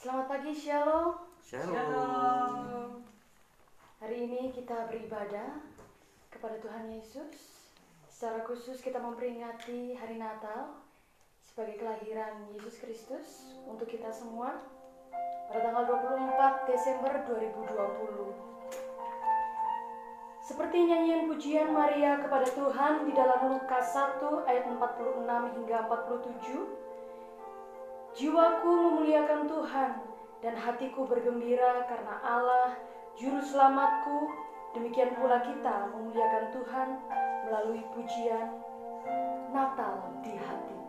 Selamat pagi Shalom. Shalom. Hari ini kita beribadah kepada Tuhan Yesus. Secara khusus kita memperingati hari Natal sebagai kelahiran Yesus Kristus untuk kita semua pada tanggal 24 Desember 2020. Seperti nyanyian pujian Maria kepada Tuhan di dalam Lukas 1 ayat 46 hingga 47. Jiwaku memuliakan Tuhan dan hatiku bergembira karena Allah juru selamatku. Demikian pula kita memuliakan Tuhan melalui pujian Natal di hatiku.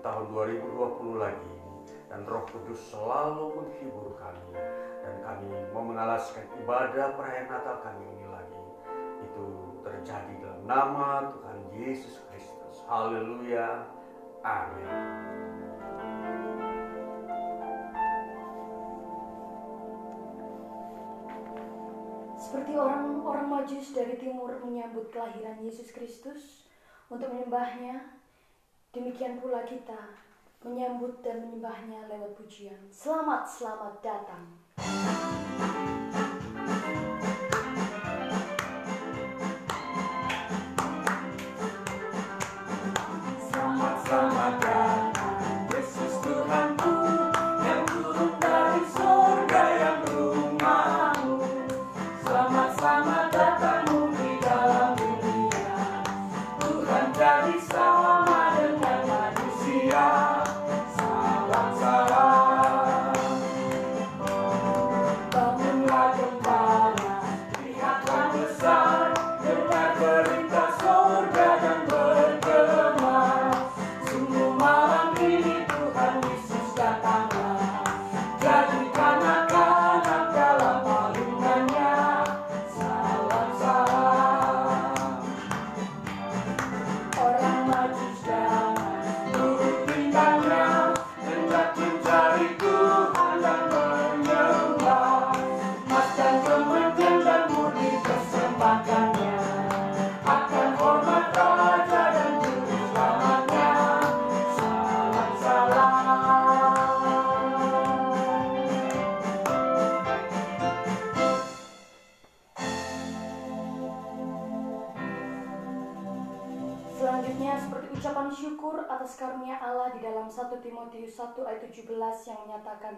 Tahun 2020 lagi dan Roh Kudus selalu menghibur kami dan kami mau mengalaskan ibadah perayaan Natal kami ini lagi. Itu terjadi dalam nama Tuhan Yesus Kristus. Haleluya. Amin. Seperti orang-orang Majus dari timur menyambut kelahiran Yesus Kristus untuk menyembahnya, Demikian pula kita menyambut dan menyembahnya lewat pujian. Selamat, selamat datang.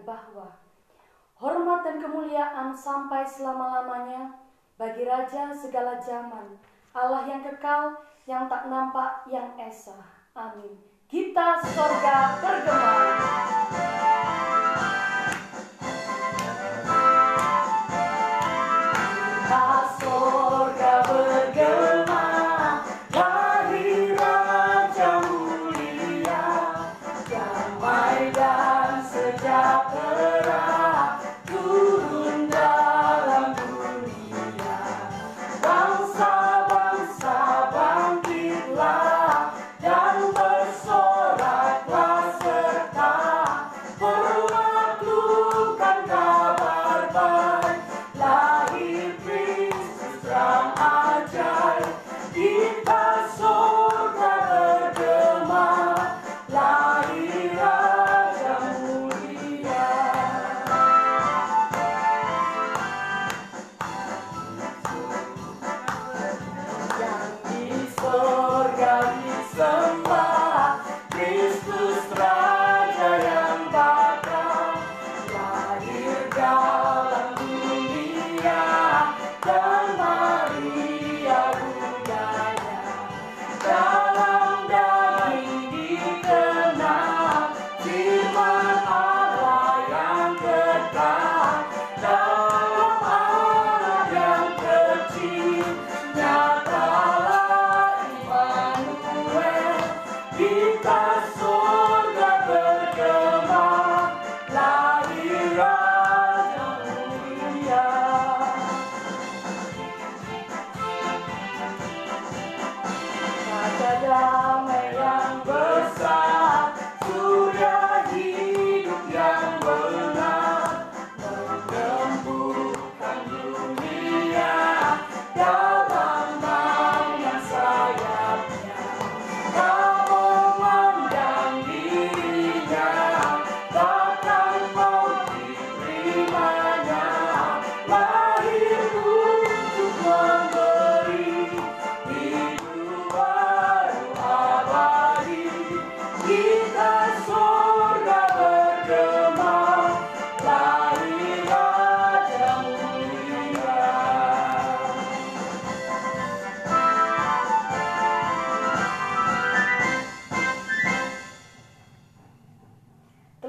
bahwa hormat dan kemuliaan sampai selama-lamanya bagi Raja segala zaman, Allah yang kekal, yang tak nampak, yang esa. Amin. Kita sorga bergema.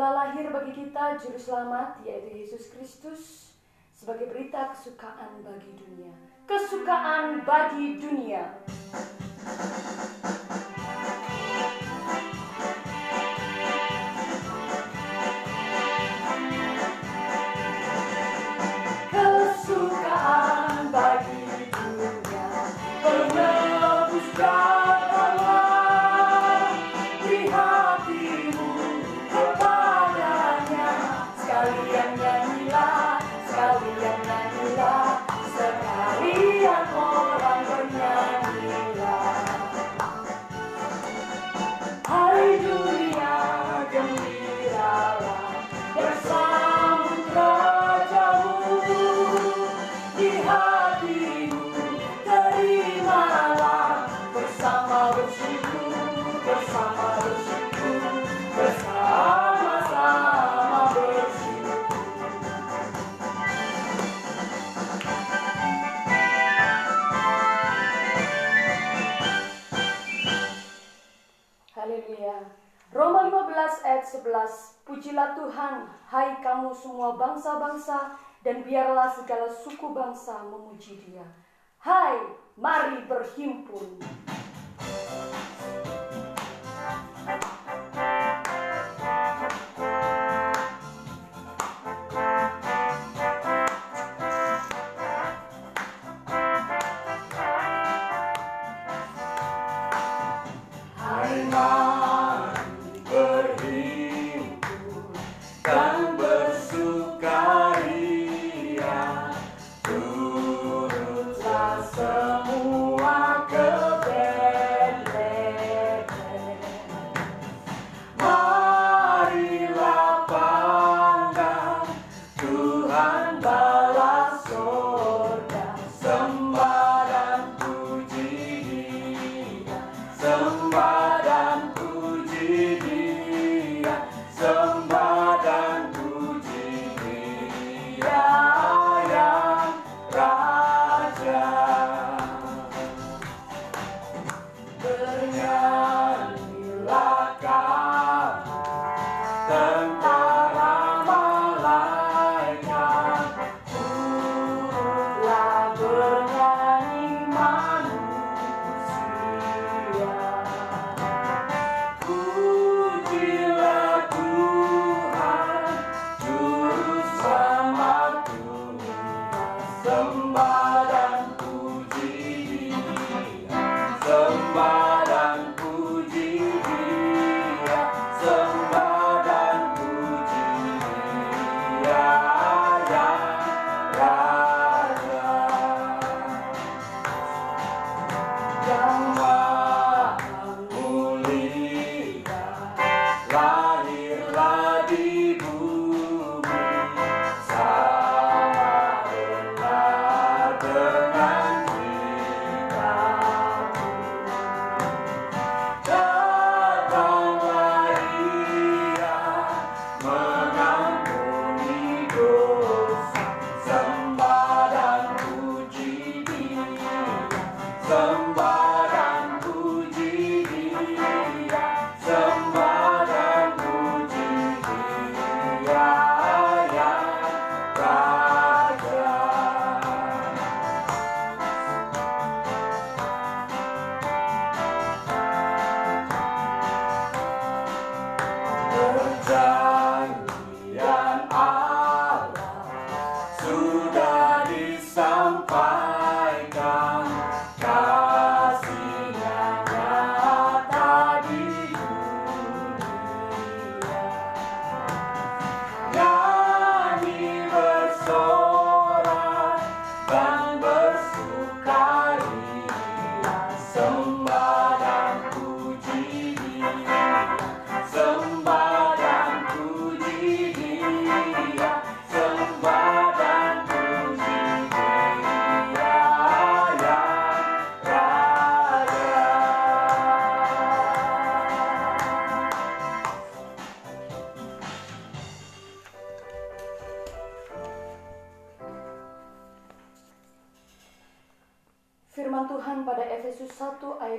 telah lahir bagi kita juru selamat yaitu Yesus Kristus sebagai berita kesukaan bagi dunia. Kesukaan bagi dunia. semua bangsa-bangsa dan biarlah segala suku bangsa memuji dia. Hai, mari berhimpun.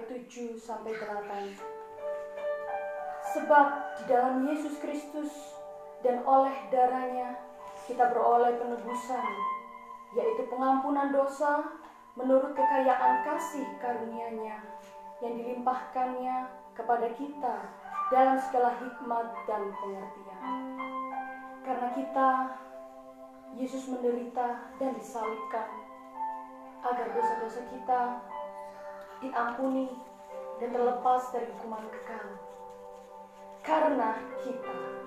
7 sampai 8. Sebab di dalam Yesus Kristus dan oleh darahnya kita beroleh penebusan, yaitu pengampunan dosa menurut kekayaan kasih karunia-Nya yang dilimpahkannya kepada kita dalam segala hikmat dan pengertian. Karena kita, Yesus menderita dan disalibkan agar dosa-dosa kita diampuni dan terlepas dari hukuman kekal. Karena kita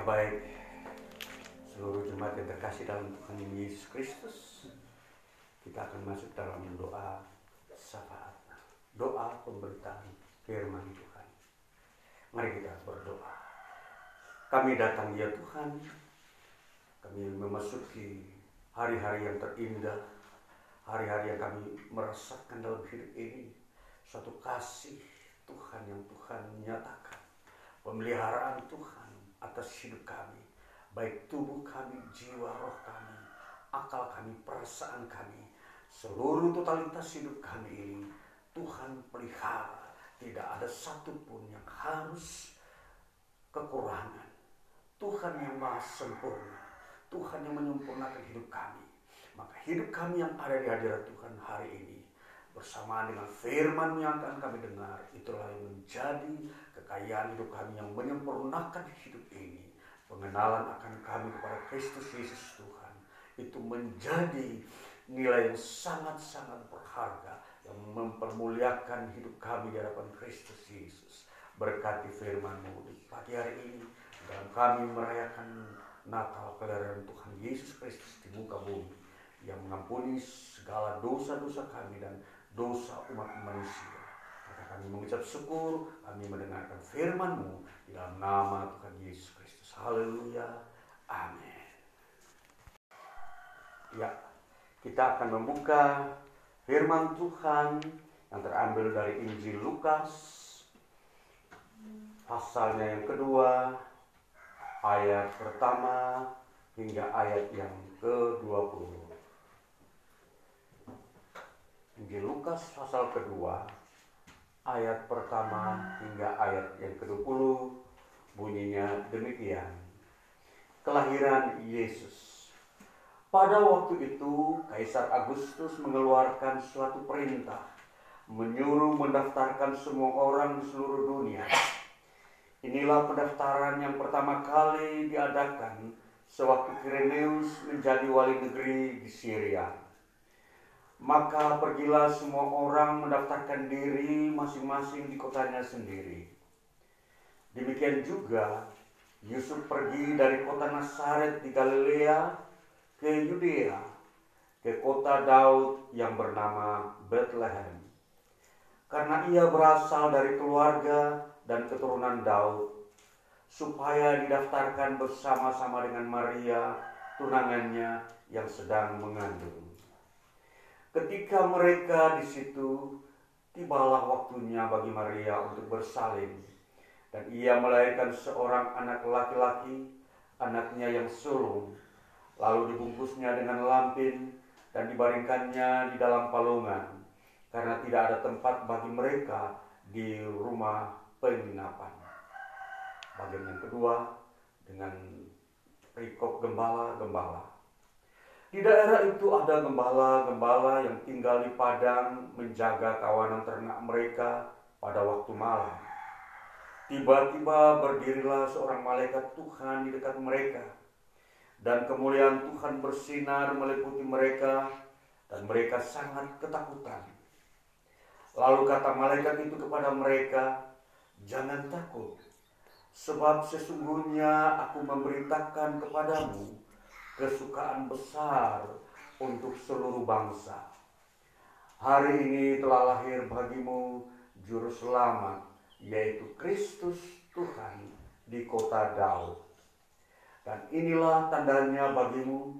Ya baik, seluruh jemaat yang terkasih dalam Tuhan Yesus Kristus, kita akan masuk dalam doa syafaat, doa pemberitaan firman Tuhan. Mari kita berdoa. Kami datang ya Tuhan, kami memasuki hari-hari yang terindah, hari-hari yang kami merasakan dalam hidup ini, suatu kasih Tuhan yang Tuhan nyatakan, pemeliharaan Tuhan atas hidup kami, baik tubuh kami, jiwa, roh kami, akal kami, perasaan kami, seluruh totalitas hidup kami ini, Tuhan pelihara, tidak ada satupun yang harus kekurangan. Tuhan yang maha sempurna, Tuhan yang menyempurnakan hidup kami. Maka hidup kami yang ada di hadirat Tuhan hari ini bersamaan dengan firman yang akan kami dengar itulah yang menjadi kekayaan hidup kami yang menyempurnakan hidup ini. Pengenalan akan kami kepada Kristus Yesus Tuhan. Itu menjadi nilai yang sangat-sangat berharga yang mempermuliakan hidup kami di hadapan Kristus Yesus. Berkati firman-Mu di pagi hari ini. Dalam kami merayakan Natal kelahiran Tuhan Yesus Kristus di muka bumi yang mengampuni segala dosa-dosa kami dan dosa umat manusia. Maka kami mengucap syukur, kami mendengarkan firman-Mu di dalam nama Tuhan Yesus Kristus. Haleluya. Amin. Ya, kita akan membuka firman Tuhan yang terambil dari Injil Lukas pasalnya yang kedua ayat pertama hingga ayat yang ke-20. Injil Lukas pasal kedua ayat pertama hingga ayat yang ke-20 bunyinya demikian. Kelahiran Yesus. Pada waktu itu Kaisar Agustus mengeluarkan suatu perintah menyuruh mendaftarkan semua orang di seluruh dunia. Inilah pendaftaran yang pertama kali diadakan sewaktu Kireneus menjadi wali negeri di Syria. Maka pergilah semua orang mendaftarkan diri masing-masing di kotanya sendiri. Demikian juga Yusuf pergi dari kota Nazaret di Galilea ke Yudea, ke kota Daud yang bernama Bethlehem. Karena ia berasal dari keluarga dan keturunan Daud, supaya didaftarkan bersama-sama dengan Maria, tunangannya yang sedang mengandung. Ketika mereka di situ, tibalah waktunya bagi Maria untuk bersalin, dan ia melahirkan seorang anak laki-laki, anaknya yang sulung, lalu dibungkusnya dengan lampin dan dibaringkannya di dalam palungan, karena tidak ada tempat bagi mereka di rumah penginapan. Bagian yang kedua dengan perikop gembala-gembala. Di daerah itu ada gembala-gembala yang tinggal di padang menjaga kawanan ternak mereka pada waktu malam. Tiba-tiba berdirilah seorang malaikat Tuhan di dekat mereka. Dan kemuliaan Tuhan bersinar meliputi mereka dan mereka sangat ketakutan. Lalu kata malaikat itu kepada mereka, "Jangan takut, sebab sesungguhnya aku memberitakan kepadamu kesukaan besar untuk seluruh bangsa. Hari ini telah lahir bagimu juru selamat, yaitu Kristus Tuhan di kota Daud. Dan inilah tandanya bagimu,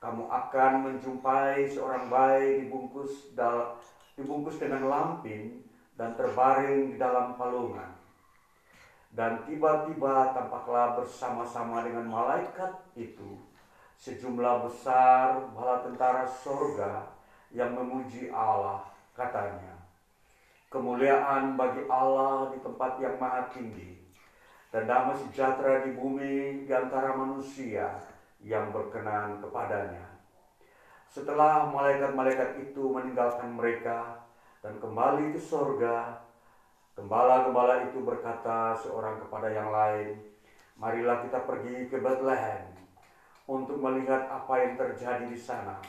kamu akan menjumpai seorang bayi dibungkus dal dibungkus dengan lampin dan terbaring di dalam palungan. Dan tiba-tiba tampaklah bersama-sama dengan malaikat itu sejumlah besar bala tentara sorga yang memuji Allah katanya. Kemuliaan bagi Allah di tempat yang maha tinggi dan damai sejahtera di bumi di antara manusia yang berkenan kepadanya. Setelah malaikat-malaikat itu meninggalkan mereka dan kembali ke sorga, gembala-gembala itu berkata seorang kepada yang lain, Marilah kita pergi ke Bethlehem untuk melihat apa yang terjadi di sana,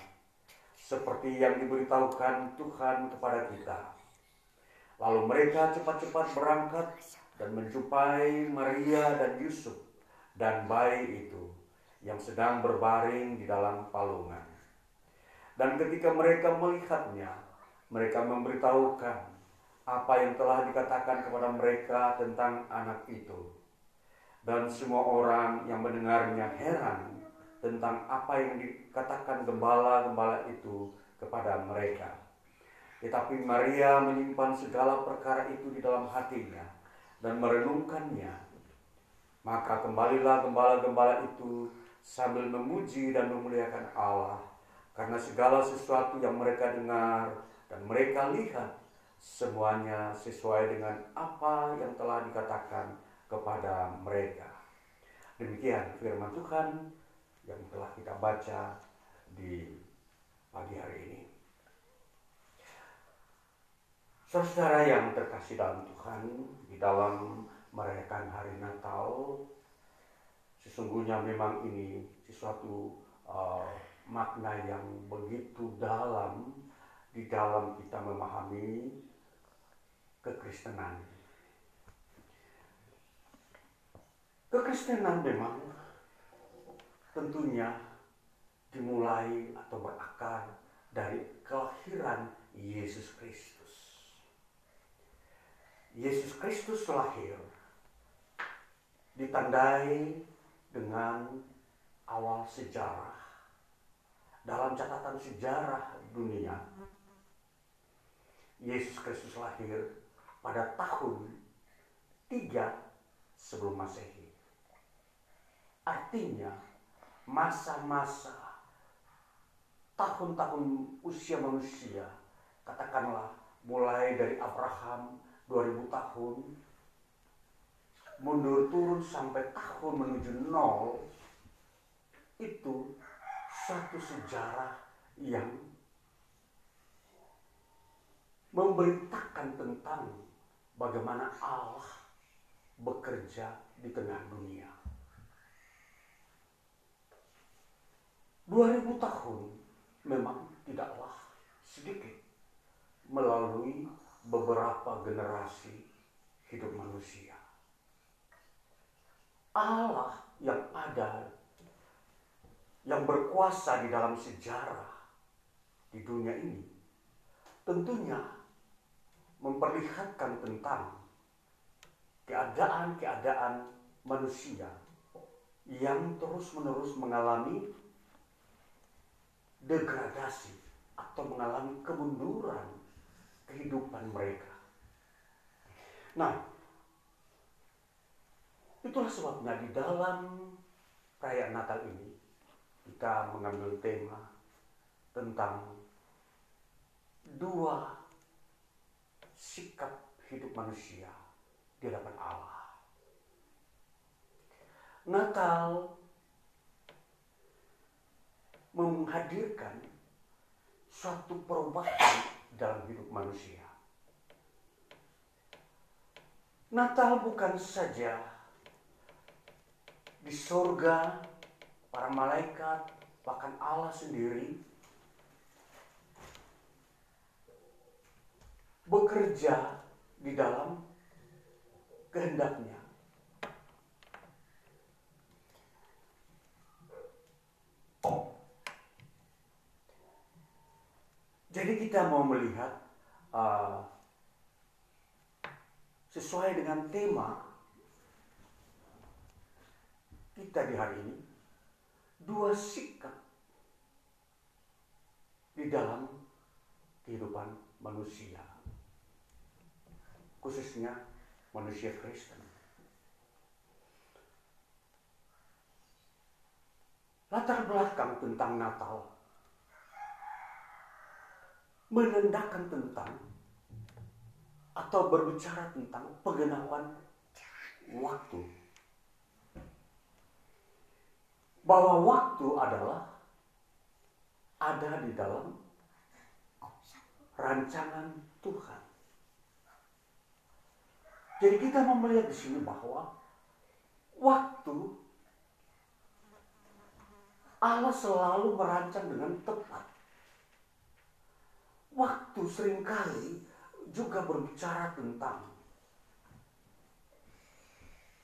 seperti yang diberitahukan Tuhan kepada kita. Lalu mereka cepat-cepat berangkat dan menjumpai Maria dan Yusuf dan bayi itu yang sedang berbaring di dalam palungan. Dan ketika mereka melihatnya, mereka memberitahukan apa yang telah dikatakan kepada mereka tentang anak itu. Dan semua orang yang mendengarnya heran tentang apa yang dikatakan gembala-gembala itu kepada mereka. Tetapi Maria menyimpan segala perkara itu di dalam hatinya dan merenungkannya. Maka kembalilah gembala-gembala itu sambil memuji dan memuliakan Allah karena segala sesuatu yang mereka dengar dan mereka lihat semuanya sesuai dengan apa yang telah dikatakan kepada mereka. Demikian firman Tuhan yang telah kita baca di pagi hari ini. Saudara yang terkasih dalam Tuhan, di dalam merayakan hari Natal, sesungguhnya memang ini sesuatu uh, makna yang begitu dalam di dalam kita memahami kekristenan. Kekristenan memang tentunya dimulai atau berakar dari kelahiran Yesus Kristus. Yesus Kristus lahir ditandai dengan awal sejarah. Dalam catatan sejarah dunia, Yesus Kristus lahir pada tahun 3 sebelum Masehi. Artinya, masa-masa tahun-tahun usia manusia katakanlah mulai dari Abraham 2000 tahun mundur turun sampai tahun menuju nol itu satu sejarah yang memberitakan tentang bagaimana Allah bekerja di tengah dunia. 2000 tahun memang tidaklah sedikit melalui beberapa generasi hidup manusia. Allah yang ada, yang berkuasa di dalam sejarah di dunia ini, tentunya memperlihatkan tentang keadaan-keadaan manusia yang terus-menerus mengalami degradasi atau mengalami kemunduran kehidupan mereka. Nah, itulah sebabnya di dalam perayaan Natal ini kita mengambil tema tentang dua sikap hidup manusia di hadapan Allah. Natal menghadirkan suatu perubahan dalam hidup manusia. Natal bukan saja di surga para malaikat bahkan Allah sendiri bekerja di dalam kehendaknya. Jadi kita mau melihat uh, sesuai dengan tema kita di hari ini dua sikap di dalam kehidupan manusia khususnya manusia Kristen. Latar belakang tentang Natal menandakan tentang atau berbicara tentang penggenapan waktu. Bahwa waktu adalah ada di dalam rancangan Tuhan. Jadi kita mau melihat di sini bahwa waktu Allah selalu merancang dengan tepat waktu sering kali juga berbicara tentang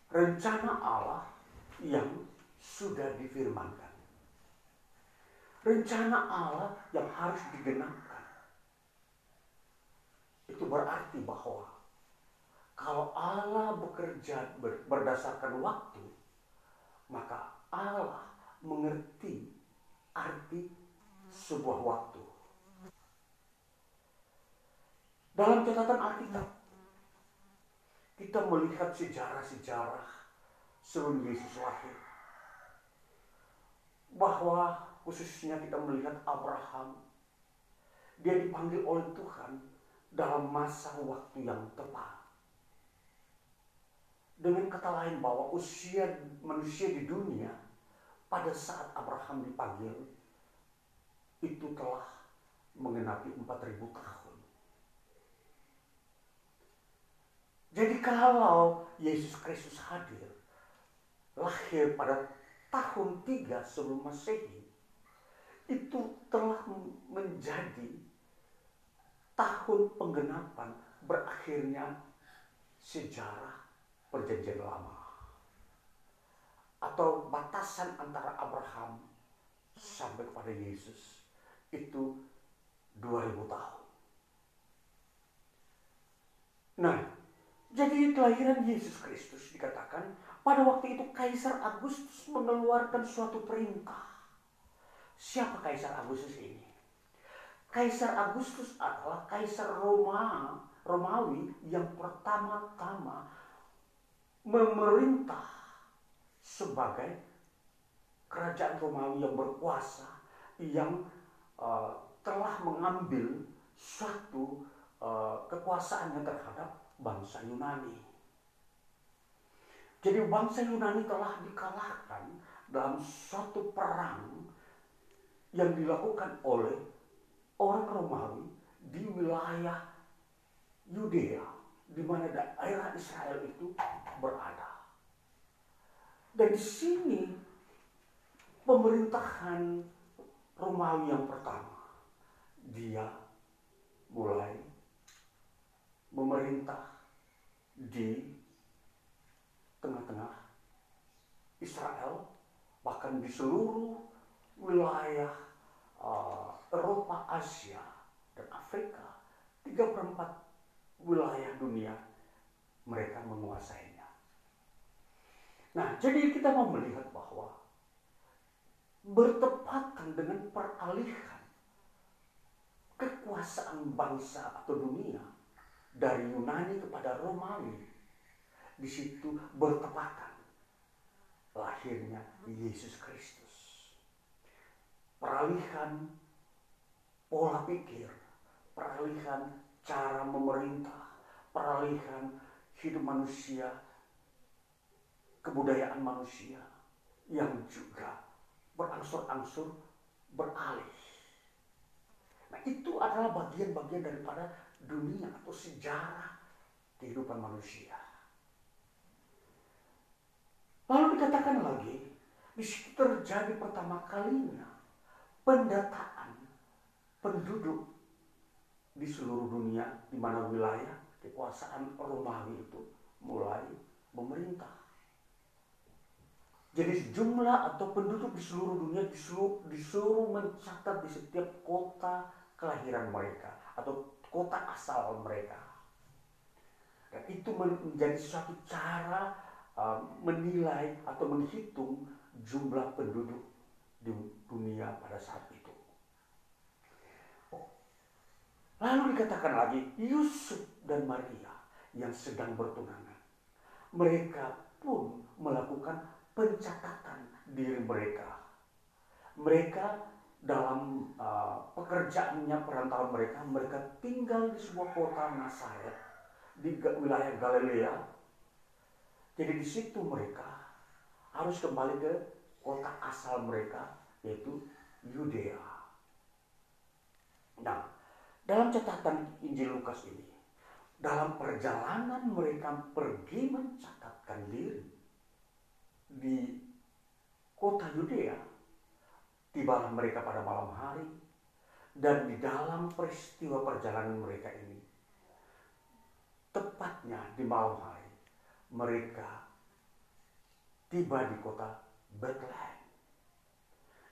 rencana Allah yang sudah difirmankan. Rencana Allah yang harus digenapkan. Itu berarti bahwa kalau Allah bekerja berdasarkan waktu, maka Allah mengerti arti sebuah waktu. Dalam catatan Alkitab, kita melihat sejarah-sejarah sebelum Yesus lahir. Bahwa khususnya kita melihat Abraham, dia dipanggil oleh Tuhan dalam masa waktu yang tepat. Dengan kata lain bahwa usia manusia di dunia pada saat Abraham dipanggil itu telah mengenapi 4000 tahun. Jadi kalau Yesus Kristus hadir, lahir pada tahun 3 sebelum Masehi, itu telah menjadi tahun penggenapan berakhirnya sejarah perjanjian lama. Atau batasan antara Abraham sampai kepada Yesus itu 2000 tahun. Nah, jadi kelahiran Yesus Kristus dikatakan pada waktu itu Kaisar Agustus mengeluarkan suatu perintah. Siapa Kaisar Agustus ini? Kaisar Agustus adalah Kaisar Roma, Romawi yang pertama-tama memerintah sebagai kerajaan Romawi yang berkuasa yang uh, telah mengambil suatu uh, kekuasaannya terhadap bangsa Yunani. Jadi bangsa Yunani telah dikalahkan dalam suatu perang yang dilakukan oleh orang Romawi di wilayah Yudea di mana daerah Israel itu berada. Dan di sini pemerintahan Romawi yang pertama dia mulai memerintah di tengah-tengah Israel, bahkan di seluruh wilayah uh, Eropa, Asia, dan Afrika, tiga perempat wilayah dunia mereka menguasainya. Nah, jadi kita mau melihat bahwa bertepatan dengan peralihan kekuasaan bangsa atau dunia dari Yunani kepada Romawi. Di situ bertepatan lahirnya Yesus Kristus. Peralihan pola pikir, peralihan cara memerintah, peralihan hidup manusia, kebudayaan manusia yang juga berangsur-angsur beralih. Nah itu adalah bagian-bagian daripada dunia atau sejarah kehidupan manusia. Lalu dikatakan lagi, di situ terjadi pertama kalinya pendataan penduduk di seluruh dunia di mana wilayah kekuasaan Romawi itu mulai memerintah. Jadi jumlah atau penduduk di seluruh dunia disuruh, disuruh mencatat di setiap kota kelahiran mereka atau kota asal mereka. Dan itu menjadi suatu cara uh, menilai atau menghitung jumlah penduduk di dunia pada saat itu. Lalu dikatakan lagi Yusuf dan Maria yang sedang bertunangan. Mereka pun melakukan pencatatan diri mereka. Mereka dalam uh, pekerjaannya perantauan mereka, mereka tinggal di sebuah kota Nazaret di wilayah Galilea. Jadi di situ mereka harus kembali ke kota asal mereka yaitu Yudea. Nah, dalam catatan Injil Lukas ini, dalam perjalanan mereka pergi mencatatkan diri di kota Yudea, tibalah mereka pada malam hari, dan di dalam peristiwa perjalanan mereka ini, tepatnya di malam hari, mereka tiba di kota Bethlehem.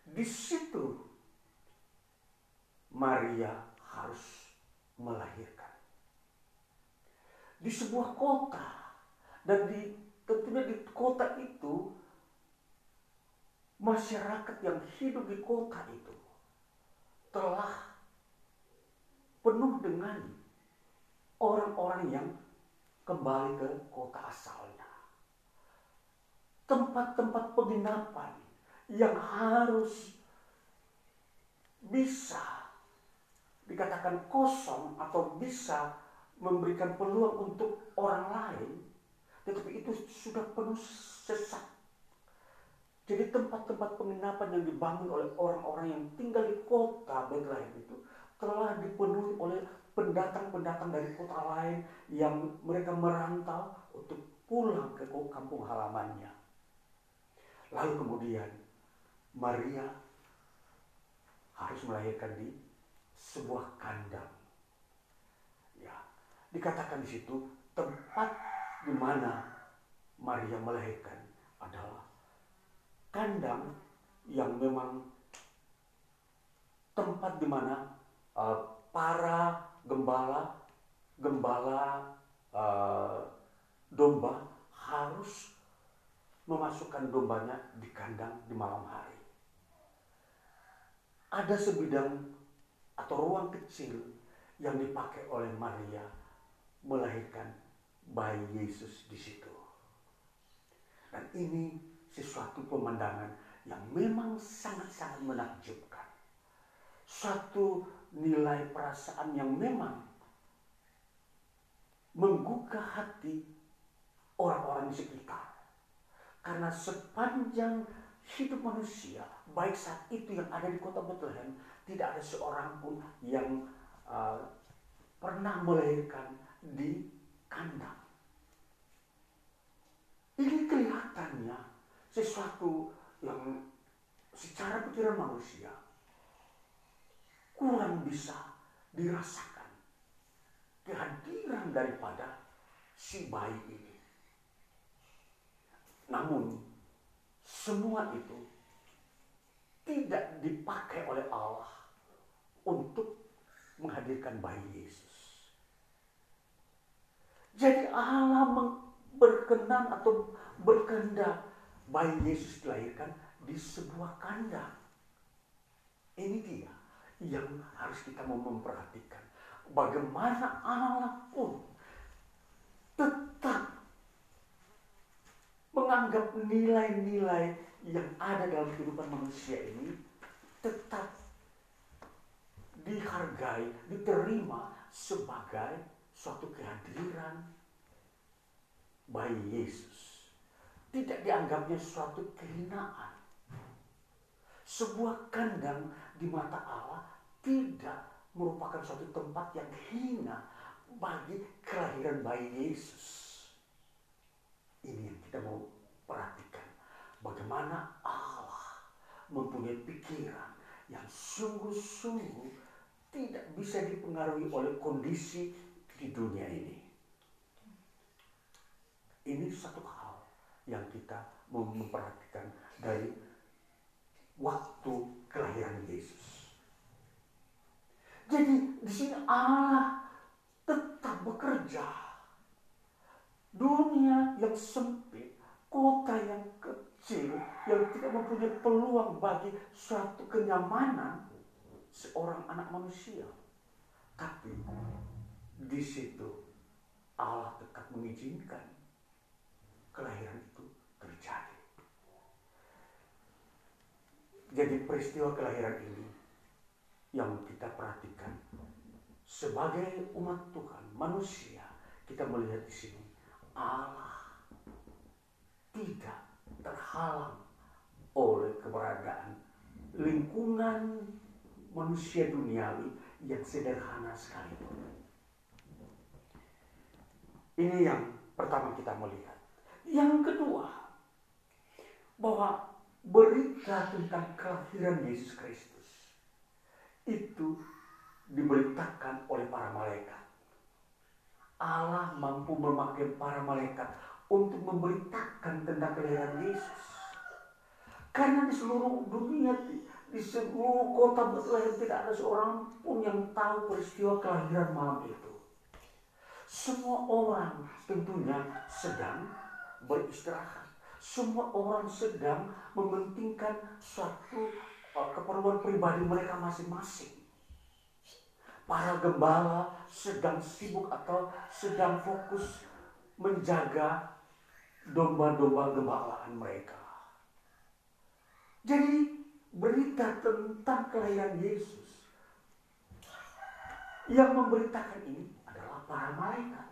Di situ Maria harus melahirkan di sebuah kota dan di tentunya di kota itu masyarakat yang hidup di kota itu telah penuh dengan orang-orang yang kembali ke kota asalnya. Tempat-tempat penginapan yang harus bisa dikatakan kosong atau bisa memberikan peluang untuk orang lain, tetapi itu sudah penuh sesak. Jadi tempat-tempat penginapan yang dibangun oleh orang-orang yang tinggal di kota Bethlehem itu telah dipenuhi oleh pendatang-pendatang dari kota lain yang mereka merantau untuk pulang ke kampung halamannya. Lalu kemudian Maria harus melahirkan di sebuah kandang Dikatakan di situ tempat di mana Maria melahirkan adalah kandang yang memang tempat di mana uh, para gembala gembala uh, domba harus memasukkan dombanya di kandang di malam hari. Ada sebidang atau ruang kecil yang dipakai oleh Maria melahirkan bayi Yesus di situ. Dan ini sesuatu pemandangan yang memang sangat-sangat menakjubkan. Suatu nilai perasaan yang memang menggugah hati orang-orang di sekitar. Karena sepanjang hidup manusia, baik saat itu yang ada di kota Bethlehem, tidak ada seorang pun yang uh, pernah melahirkan di kandang. Ini kelihatannya sesuatu yang secara pikiran manusia kurang bisa dirasakan kehadiran daripada si bayi ini. Namun semua itu tidak dipakai oleh Allah untuk menghadirkan bayi Yesus. Jadi Allah berkenan atau berkehendak bayi Yesus dilahirkan di sebuah kandang. Ini dia yang harus kita mau memperhatikan. Bagaimana Allah pun tetap menganggap nilai-nilai yang ada dalam kehidupan manusia ini tetap dihargai, diterima sebagai suatu kehadiran bayi Yesus. Tidak dianggapnya suatu kehinaan. Sebuah kandang di mata Allah tidak merupakan suatu tempat yang hina bagi kelahiran bayi Yesus. Ini yang kita mau perhatikan. Bagaimana Allah mempunyai pikiran yang sungguh-sungguh tidak bisa dipengaruhi oleh kondisi di dunia ini. Ini satu hal yang kita mau memperhatikan dari waktu kelahiran Yesus. Jadi di sini Allah tetap bekerja. Dunia yang sempit, kota yang kecil, yang tidak mempunyai peluang bagi suatu kenyamanan seorang anak manusia. Tapi di situ Allah tetap mengizinkan kelahiran itu terjadi. Jadi peristiwa kelahiran ini yang kita perhatikan sebagai umat Tuhan, manusia, kita melihat di sini Allah tidak terhalang oleh keberadaan lingkungan manusia duniawi yang sederhana sekalipun. Ini yang pertama kita melihat. Yang kedua, bahwa berita tentang kelahiran Yesus Kristus itu diberitakan oleh para malaikat. Allah mampu memakai para malaikat untuk memberitakan tentang kelahiran Yesus. Karena di seluruh dunia, di seluruh kota Bethlehem tidak ada seorang pun yang tahu peristiwa kelahiran malam itu. Semua orang tentunya sedang beristirahat. Semua orang sedang mementingkan suatu uh, keperluan pribadi mereka masing-masing. Para gembala sedang sibuk atau sedang fokus menjaga domba-domba gembalaan mereka. Jadi berita tentang kelahiran Yesus yang memberitakan ini adalah para malaikat.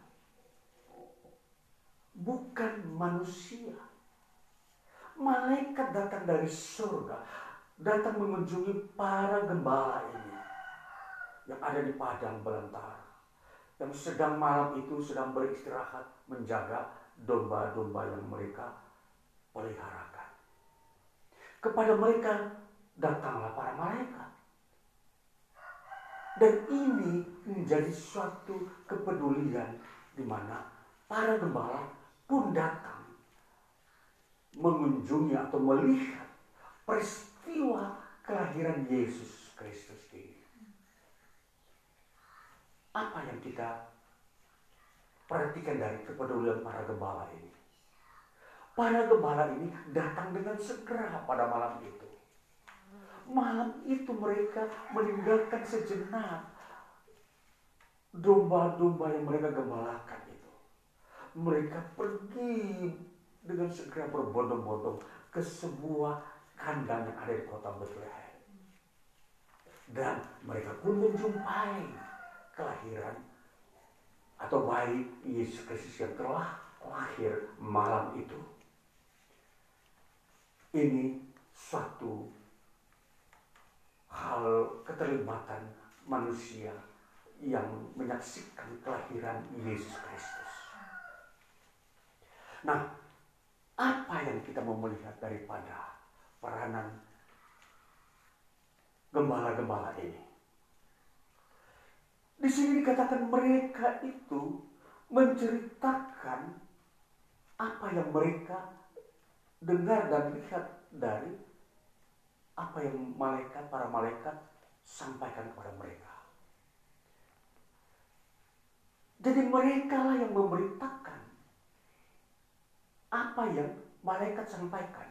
Bukan manusia. Malaikat datang dari surga. Datang mengunjungi para gembala ini. Yang ada di padang belantara. Yang sedang malam itu sedang beristirahat menjaga domba-domba yang mereka peliharakan. Kepada mereka datanglah para malaikat. Dan ini menjadi suatu kepedulian di mana para gembala pun datang mengunjungi atau melihat peristiwa kelahiran Yesus Kristus ini. Apa yang kita perhatikan dari kepedulian para gembala ini? Para gembala ini datang dengan segera pada malam itu. Malam itu mereka meninggalkan sejenak domba-domba yang mereka gembalakan itu. Mereka pergi dengan segera berbondong-bondong ke sebuah kandang yang ada di kota Bethlehem. Dan mereka pun menjumpai kelahiran atau bayi Yesus Kristus yang telah lahir malam itu. Ini suatu hal keterlibatan manusia yang menyaksikan kelahiran Yesus Kristus. Nah, apa yang kita mau melihat daripada peranan gembala-gembala ini? Di sini dikatakan mereka itu menceritakan apa yang mereka dengar dan lihat dari apa yang malaikat para malaikat sampaikan kepada mereka. Jadi mereka lah yang memberitakan apa yang malaikat sampaikan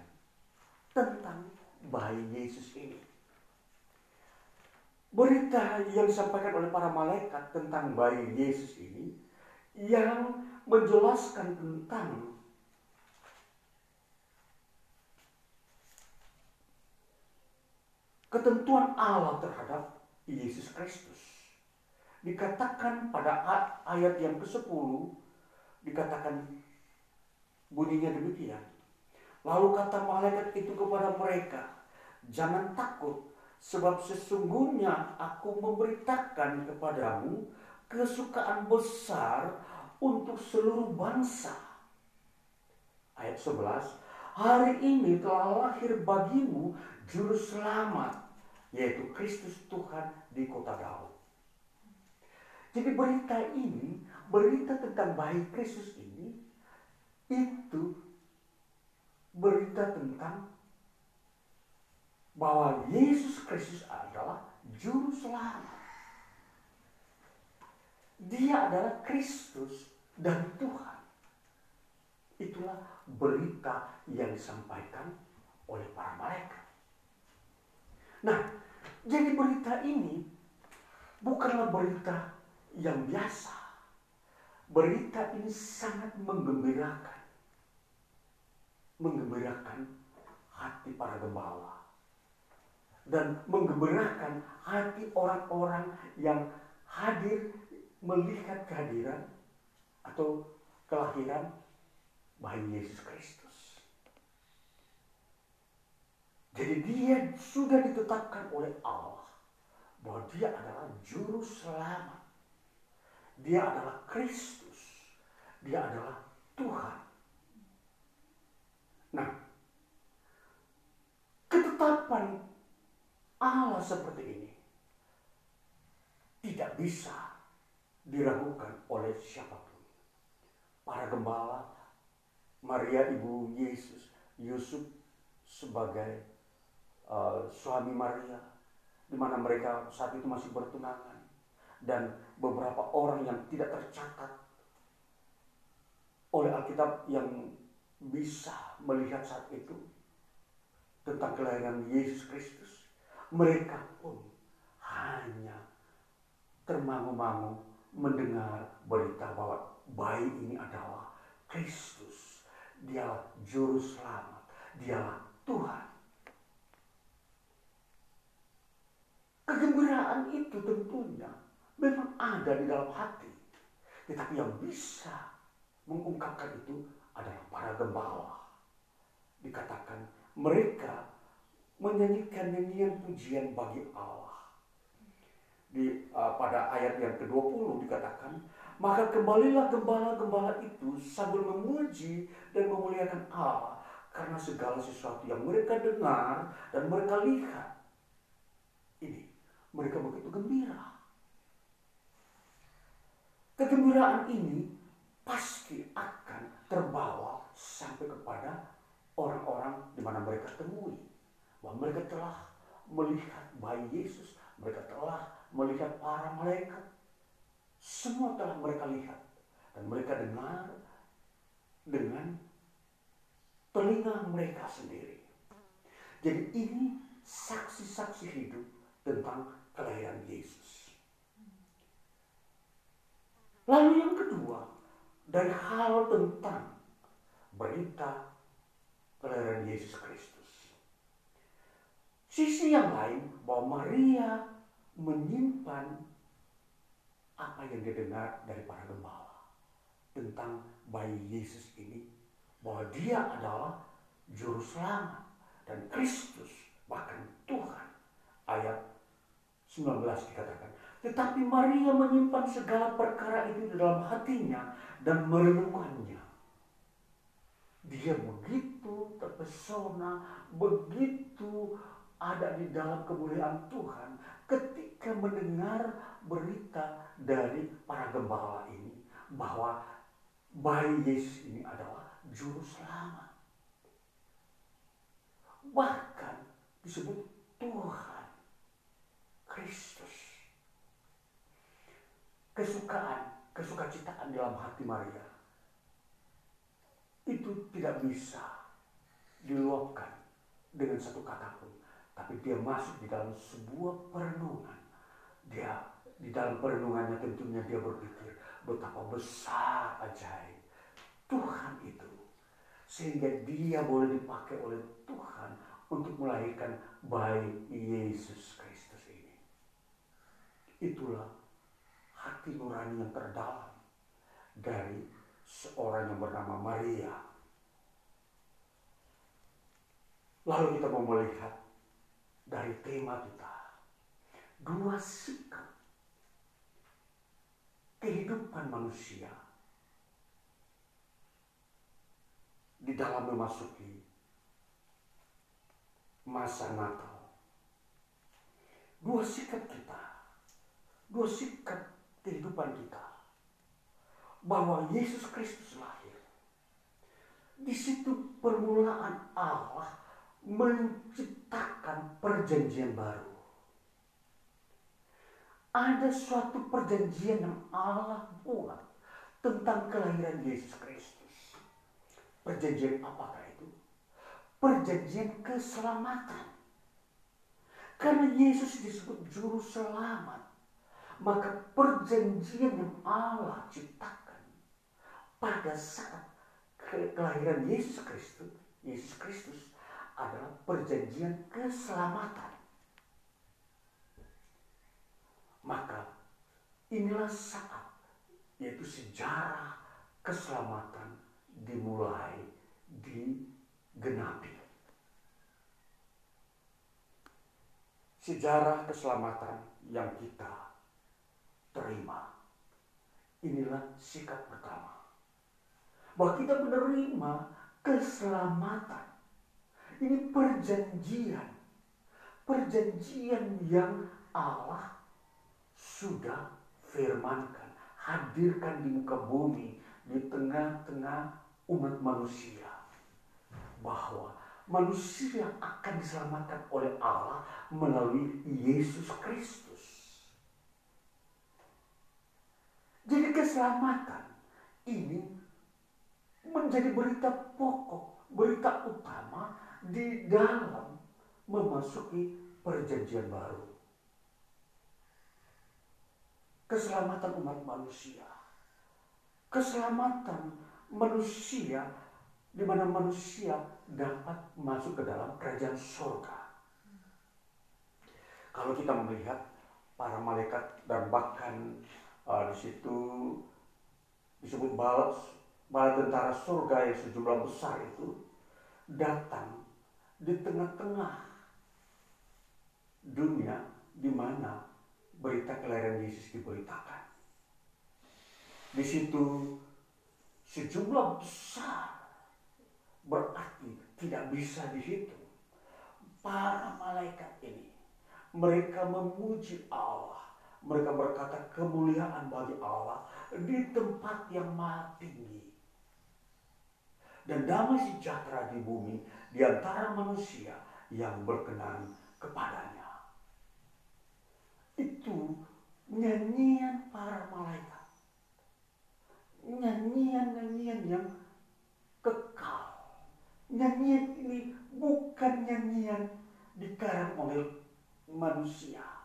tentang bayi Yesus ini. Berita yang disampaikan oleh para malaikat tentang bayi Yesus ini yang menjelaskan tentang ketentuan Allah terhadap Yesus Kristus dikatakan pada ayat yang ke-10 dikatakan bunyinya demikian. Lalu kata malaikat itu kepada mereka, "Jangan takut, sebab sesungguhnya aku memberitakan kepadamu kesukaan besar untuk seluruh bangsa." Ayat 11, "Hari ini telah lahir bagimu juru selamat, yaitu Kristus Tuhan di kota Daud." Jadi berita ini, berita tentang bayi Kristus ini, itu berita tentang bahwa Yesus Kristus adalah juru selamat. Dia adalah Kristus dan Tuhan. Itulah berita yang disampaikan oleh para malaikat. Nah, jadi berita ini bukanlah berita yang biasa. Berita ini sangat menggembirakan. Menggembirakan hati para gembala. Dan menggembirakan hati orang-orang yang hadir melihat kehadiran atau kelahiran bayi Yesus Kristus. Jadi dia sudah ditetapkan oleh Allah bahwa dia adalah juru selamat dia adalah Kristus. Dia adalah Tuhan. Nah, ketetapan Allah seperti ini tidak bisa diragukan oleh siapa pun. Para gembala, Maria ibu Yesus, Yusuf sebagai uh, suami Maria, di mana mereka saat itu masih bertunangan dan beberapa orang yang tidak tercatat oleh Alkitab yang bisa melihat saat itu tentang kelahiran Yesus Kristus. Mereka pun hanya termangu-mangu mendengar berita bahwa bayi ini adalah Kristus. Dialah juru selamat. Dialah Tuhan. Kegembiraan itu tentunya memang ada di dalam hati. Tetapi yang bisa mengungkapkan itu adalah para gembala. Dikatakan mereka menyanyikan nyanyian pujian bagi Allah. Di uh, pada ayat yang ke-20 dikatakan, maka kembalilah gembala-gembala itu sambil memuji dan memuliakan Allah karena segala sesuatu yang mereka dengar dan mereka lihat. Ini mereka begitu gembira. Kegembiraan ini pasti akan terbawa sampai kepada orang-orang di mana mereka temui. Bahwa mereka telah melihat bayi Yesus, mereka telah melihat para malaikat. Semua telah mereka lihat dan mereka dengar dengan telinga mereka sendiri. Jadi ini saksi-saksi hidup tentang kelahiran Yesus. Lalu yang kedua, dari hal tentang berita kelahiran Yesus Kristus. Sisi yang lain bahwa Maria menyimpan apa yang didengar dari para gembala tentang bayi Yesus ini bahwa dia adalah juru selamat dan Kristus bahkan Tuhan ayat 19 dikatakan tetapi Maria menyimpan segala perkara itu dalam hatinya dan merenungkannya. Dia begitu terpesona, begitu ada di dalam kemuliaan Tuhan ketika mendengar berita dari para gembala ini bahwa bayi Yesus ini adalah juru selamat. Bahkan disebut Tuhan Kristus kesukaan, kesukacitaan dalam hati Maria itu tidak bisa diluapkan dengan satu kata pun. Tapi dia masuk di dalam sebuah perenungan. Dia di dalam perenungannya tentunya dia berpikir betapa besar ajaib Tuhan itu. Sehingga dia boleh dipakai oleh Tuhan untuk melahirkan bayi Yesus Kristus ini. Itulah hati nurani yang terdalam dari seorang yang bernama Maria. Lalu kita mau melihat dari tema kita dua sikap kehidupan manusia di dalam memasuki masa Natal. Dua sikap kita, dua sikap kehidupan kita bahwa Yesus Kristus lahir. Di situ permulaan Allah menciptakan perjanjian baru. Ada suatu perjanjian yang Allah buat tentang kelahiran Yesus Kristus. Perjanjian apakah itu? Perjanjian keselamatan. Karena Yesus disebut juru selamat. Maka perjanjian yang Allah ciptakan pada saat kelahiran Yesus Kristus, Yesus Kristus adalah perjanjian keselamatan. Maka inilah saat yaitu sejarah keselamatan dimulai digenapi. Sejarah keselamatan yang kita terima. Inilah sikap pertama. Bahwa kita menerima keselamatan. Ini perjanjian. Perjanjian yang Allah sudah firmankan. Hadirkan di muka bumi. Di tengah-tengah umat manusia. Bahwa manusia akan diselamatkan oleh Allah melalui Yesus Kristus. Jadi keselamatan ini menjadi berita pokok, berita utama di dalam memasuki perjanjian baru. Keselamatan umat manusia. Keselamatan manusia di mana manusia dapat masuk ke dalam kerajaan surga. Kalau kita melihat para malaikat dan bahkan uh, di situ disebut bala, bala tentara surga yang sejumlah besar itu datang di tengah-tengah dunia di mana berita kelahiran Yesus diberitakan. Di situ sejumlah besar berarti tidak bisa dihitung. Para malaikat ini mereka memuji Allah mereka berkata kemuliaan bagi Allah di tempat yang maha tinggi. Dan damai sejahtera di bumi di antara manusia yang berkenan kepadanya. Itu nyanyian para malaikat. Nyanyian-nyanyian yang kekal. Nyanyian ini bukan nyanyian dikarang oleh manusia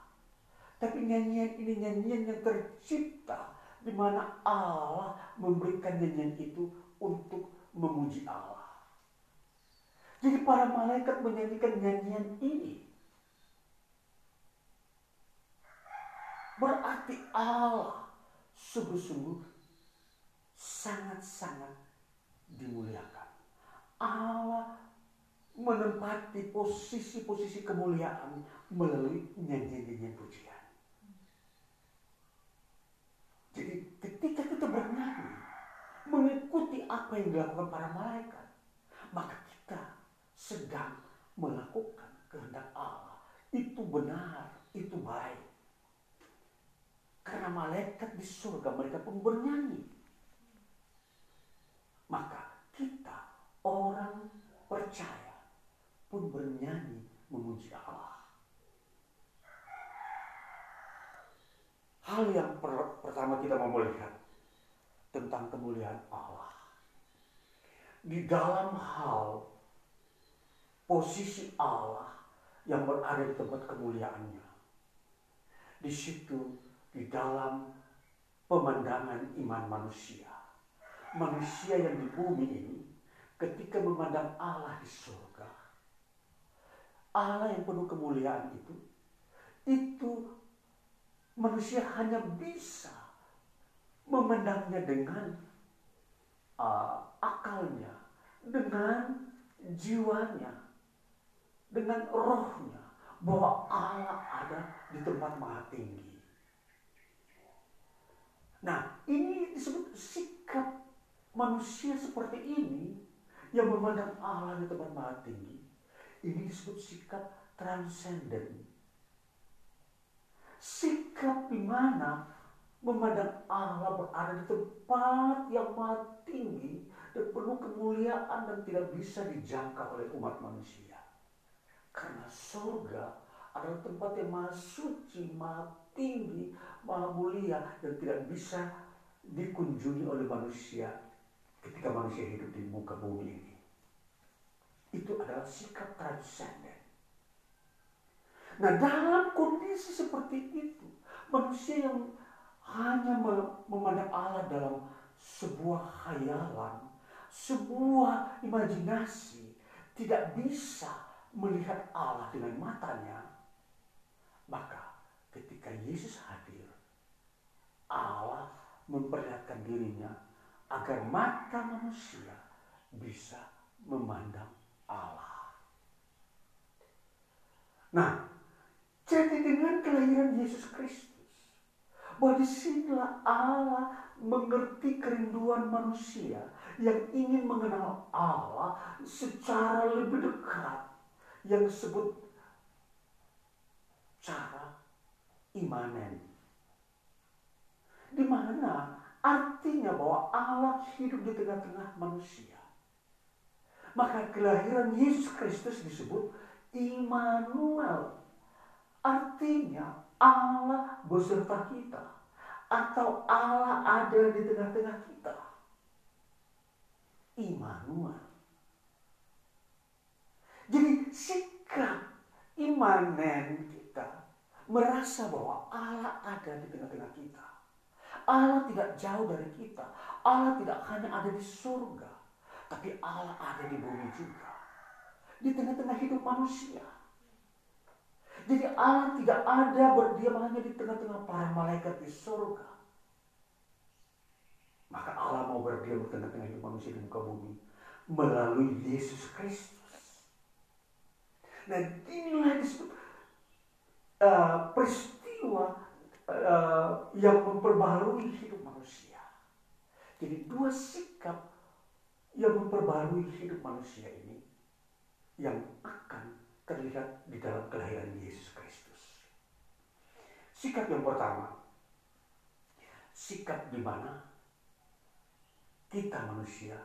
tapi nyanyian ini nyanyian yang tercipta di mana Allah memberikan nyanyian itu untuk memuji Allah. Jadi para malaikat menyanyikan nyanyian ini. Berarti Allah sungguh-sungguh sangat-sangat dimuliakan. Allah menempati posisi-posisi kemuliaan melalui nyanyian-nyanyian pujian. Jadi ketika kita bernyanyi, mengikuti apa yang dilakukan para malaikat, maka kita sedang melakukan kehendak Allah. Itu benar, itu baik. Karena malaikat di surga mereka pun bernyanyi. Maka kita orang percaya pun bernyanyi memuji Allah. Hal yang per pertama kita mau melihat tentang kemuliaan Allah. Di dalam hal posisi Allah yang berada di tempat kemuliaannya. Di situ, di dalam pemandangan iman manusia. Manusia yang di bumi ini ketika memandang Allah di surga. Allah yang penuh kemuliaan itu, itu manusia hanya bisa memandangnya dengan uh, akalnya, dengan jiwanya, dengan rohnya, bahwa Allah ada di tempat maha tinggi. Nah, ini disebut sikap manusia seperti ini yang memandang Allah di tempat maha tinggi. Ini disebut sikap transenden. Sikap di mana memandang Allah berada di tempat yang maha tinggi dan penuh kemuliaan dan tidak bisa dijangkau oleh umat manusia. Karena surga adalah tempat yang maha suci, maha tinggi, maha mulia dan tidak bisa dikunjungi oleh manusia ketika manusia hidup di muka bumi ini. Itu adalah sikap transenden. Nah dalam kondisi seperti itu, manusia yang hanya memandang Allah dalam sebuah khayalan, sebuah imajinasi, tidak bisa melihat Allah dengan matanya, maka ketika Yesus hadir, Allah memperlihatkan dirinya agar mata manusia bisa memandang Allah. Nah, jadi dengan kelahiran Yesus Kristus, bahwa di sinilah Allah mengerti kerinduan manusia yang ingin mengenal Allah secara lebih dekat, yang disebut cara imanen. Di mana artinya bahwa Allah hidup di tengah-tengah manusia. Maka kelahiran Yesus Kristus disebut Immanuel. Artinya Allah beserta kita. Atau Allah ada di tengah-tengah kita. Immanuel. Jadi sikap imanen merasa bahwa Allah ada di tengah-tengah kita. Allah tidak jauh dari kita. Allah tidak hanya ada di surga, tapi Allah ada di bumi juga. Di tengah-tengah hidup manusia. Jadi Allah tidak ada berdiam hanya di tengah-tengah para malaikat di surga. Maka Allah mau berdiam di tengah-tengah hidup manusia di muka bumi melalui Yesus Kristus. Nah inilah disebut uh, peristiwa uh, yang memperbaharui hidup manusia. Jadi dua sikap yang memperbaharui hidup manusia ini yang akan terlihat di dalam kelahiran Yesus Kristus. Sikap yang pertama, sikap di mana kita manusia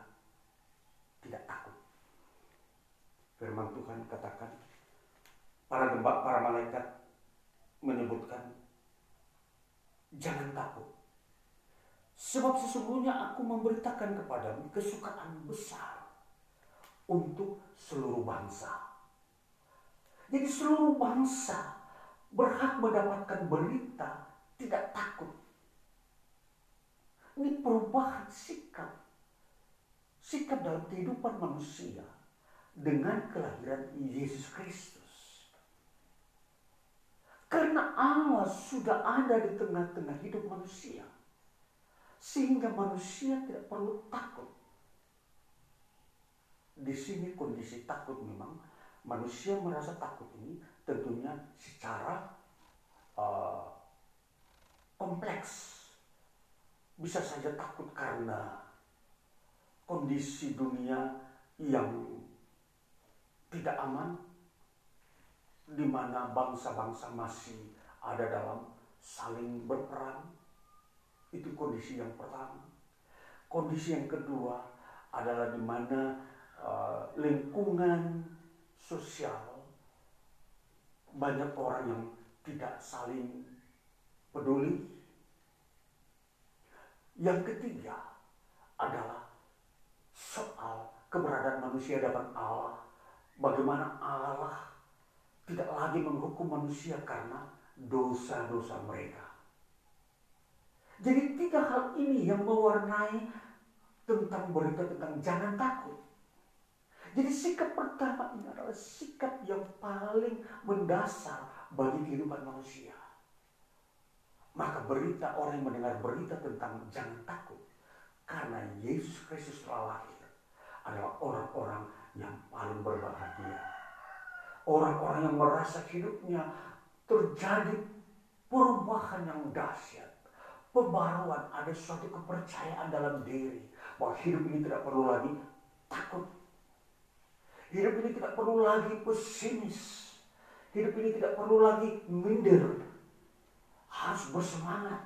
tidak takut. Firman Tuhan katakan, para gembak, para malaikat menyebutkan jangan takut. Sebab sesungguhnya aku memberitakan kepadamu kesukaan besar untuk seluruh bangsa. Jadi seluruh bangsa berhak mendapatkan berita tidak takut. Ini perubahan sikap. Sikap dalam kehidupan manusia dengan kelahiran Yesus Kristus. Karena Allah sudah ada di tengah-tengah hidup manusia. Sehingga manusia tidak perlu takut. Di sini kondisi takut memang manusia merasa takut ini tentunya secara uh, kompleks. Bisa saja takut karena kondisi dunia yang tidak aman, di mana bangsa-bangsa masih ada dalam saling berperang. Itu kondisi yang pertama. Kondisi yang kedua adalah di mana uh, lingkungan sosial banyak orang yang tidak saling peduli. Yang ketiga adalah soal keberadaan manusia dalam Allah. Bagaimana Allah tidak lagi menghukum manusia karena dosa-dosa mereka. Jadi tiga hal ini yang mewarnai tentang berita tentang jangan takut. Jadi sikap pertama ini adalah sikap yang paling mendasar bagi kehidupan manusia. Maka berita orang yang mendengar berita tentang jangan takut. Karena Yesus Kristus telah lahir adalah orang-orang yang paling berbahagia. Orang-orang yang merasa hidupnya terjadi perubahan yang dahsyat. Pembaruan ada suatu kepercayaan dalam diri bahwa hidup ini tidak perlu lagi takut. Hidup ini tidak perlu lagi pesimis. Hidup ini tidak perlu lagi minder. Harus bersemangat.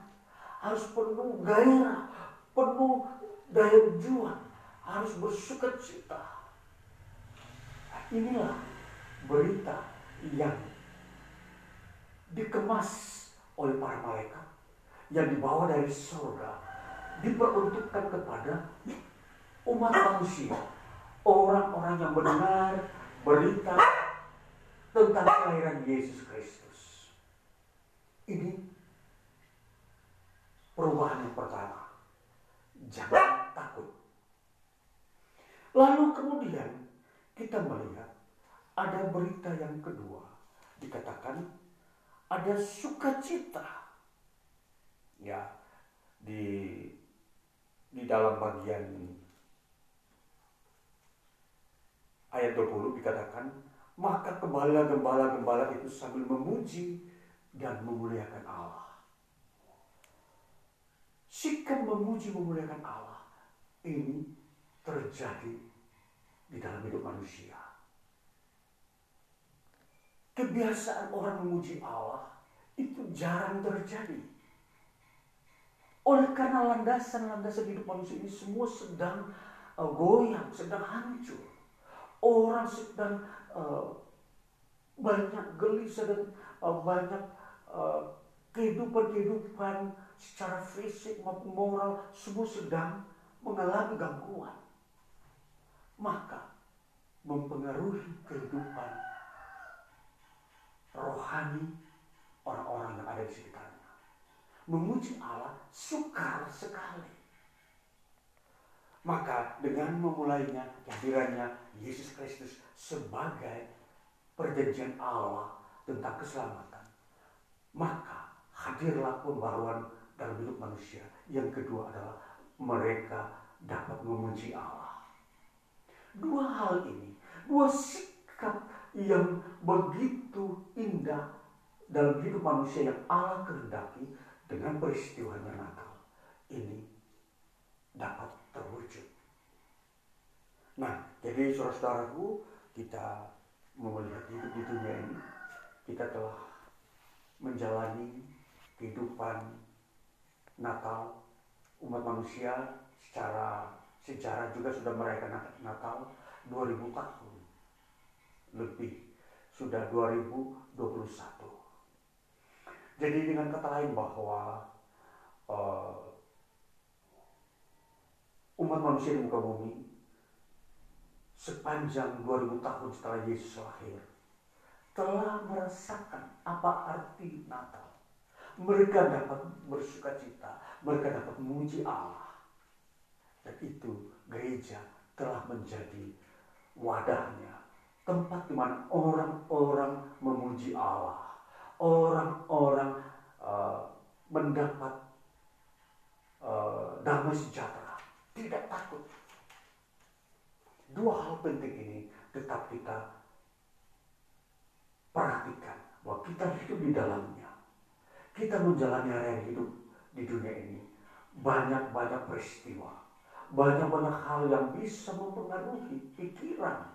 Harus penuh gairah. Penuh daya juang. Harus bersuka cita. Inilah berita yang dikemas oleh para malaikat yang dibawa dari surga diperuntukkan kepada umat manusia orang-orang yang mendengar berita tentang kelahiran Yesus Kristus. Ini perubahan yang pertama. Jangan takut. Lalu kemudian kita melihat ada berita yang kedua. Dikatakan ada sukacita. Ya di di dalam bagian ayat 20 dikatakan maka gembala-gembala-gembala itu sambil memuji dan memuliakan Allah. Sikap memuji memuliakan Allah ini terjadi di dalam hidup manusia. Kebiasaan orang memuji Allah itu jarang terjadi. Oleh karena landasan-landasan hidup manusia ini semua sedang uh, goyang, sedang hancur. Orang sedang uh, banyak gelisah dan uh, banyak uh, kehidupan-kehidupan secara fisik maupun moral semua sedang mengalami gangguan. Maka mempengaruhi kehidupan rohani orang-orang yang ada di sekitarnya. Memuji Allah sukar sekali. Maka dengan memulainya kehadirannya Yesus Kristus sebagai perjanjian Allah tentang keselamatan, maka hadirlah pembaruan dalam hidup manusia. Yang kedua adalah mereka dapat memuji Allah. Dua hal ini, dua sikap yang begitu indah dalam hidup manusia yang Allah kehendaki dengan peristiwanya Natal ini dapat terwujud. Nah, jadi saudara-saudaraku, kita melihat hidup di dunia ini, kita telah menjalani kehidupan Natal umat manusia secara sejarah juga sudah merayakan Natal 2000 tahun. Lebih sudah 2021 jadi dengan kata lain bahwa uh, umat manusia di muka bumi sepanjang 2000 tahun setelah Yesus lahir telah merasakan apa arti Natal. Mereka dapat bersuka cita, mereka dapat memuji Allah. Dan itu gereja telah menjadi wadahnya, tempat di mana orang-orang memuji Allah orang-orang uh, mendapat uh, damai sejahtera, tidak takut. Dua hal penting ini tetap kita perhatikan bahwa kita hidup di dalamnya. Kita menjalani hari hidup di dunia ini banyak-banyak peristiwa, banyak-banyak hal yang bisa mempengaruhi pikiran.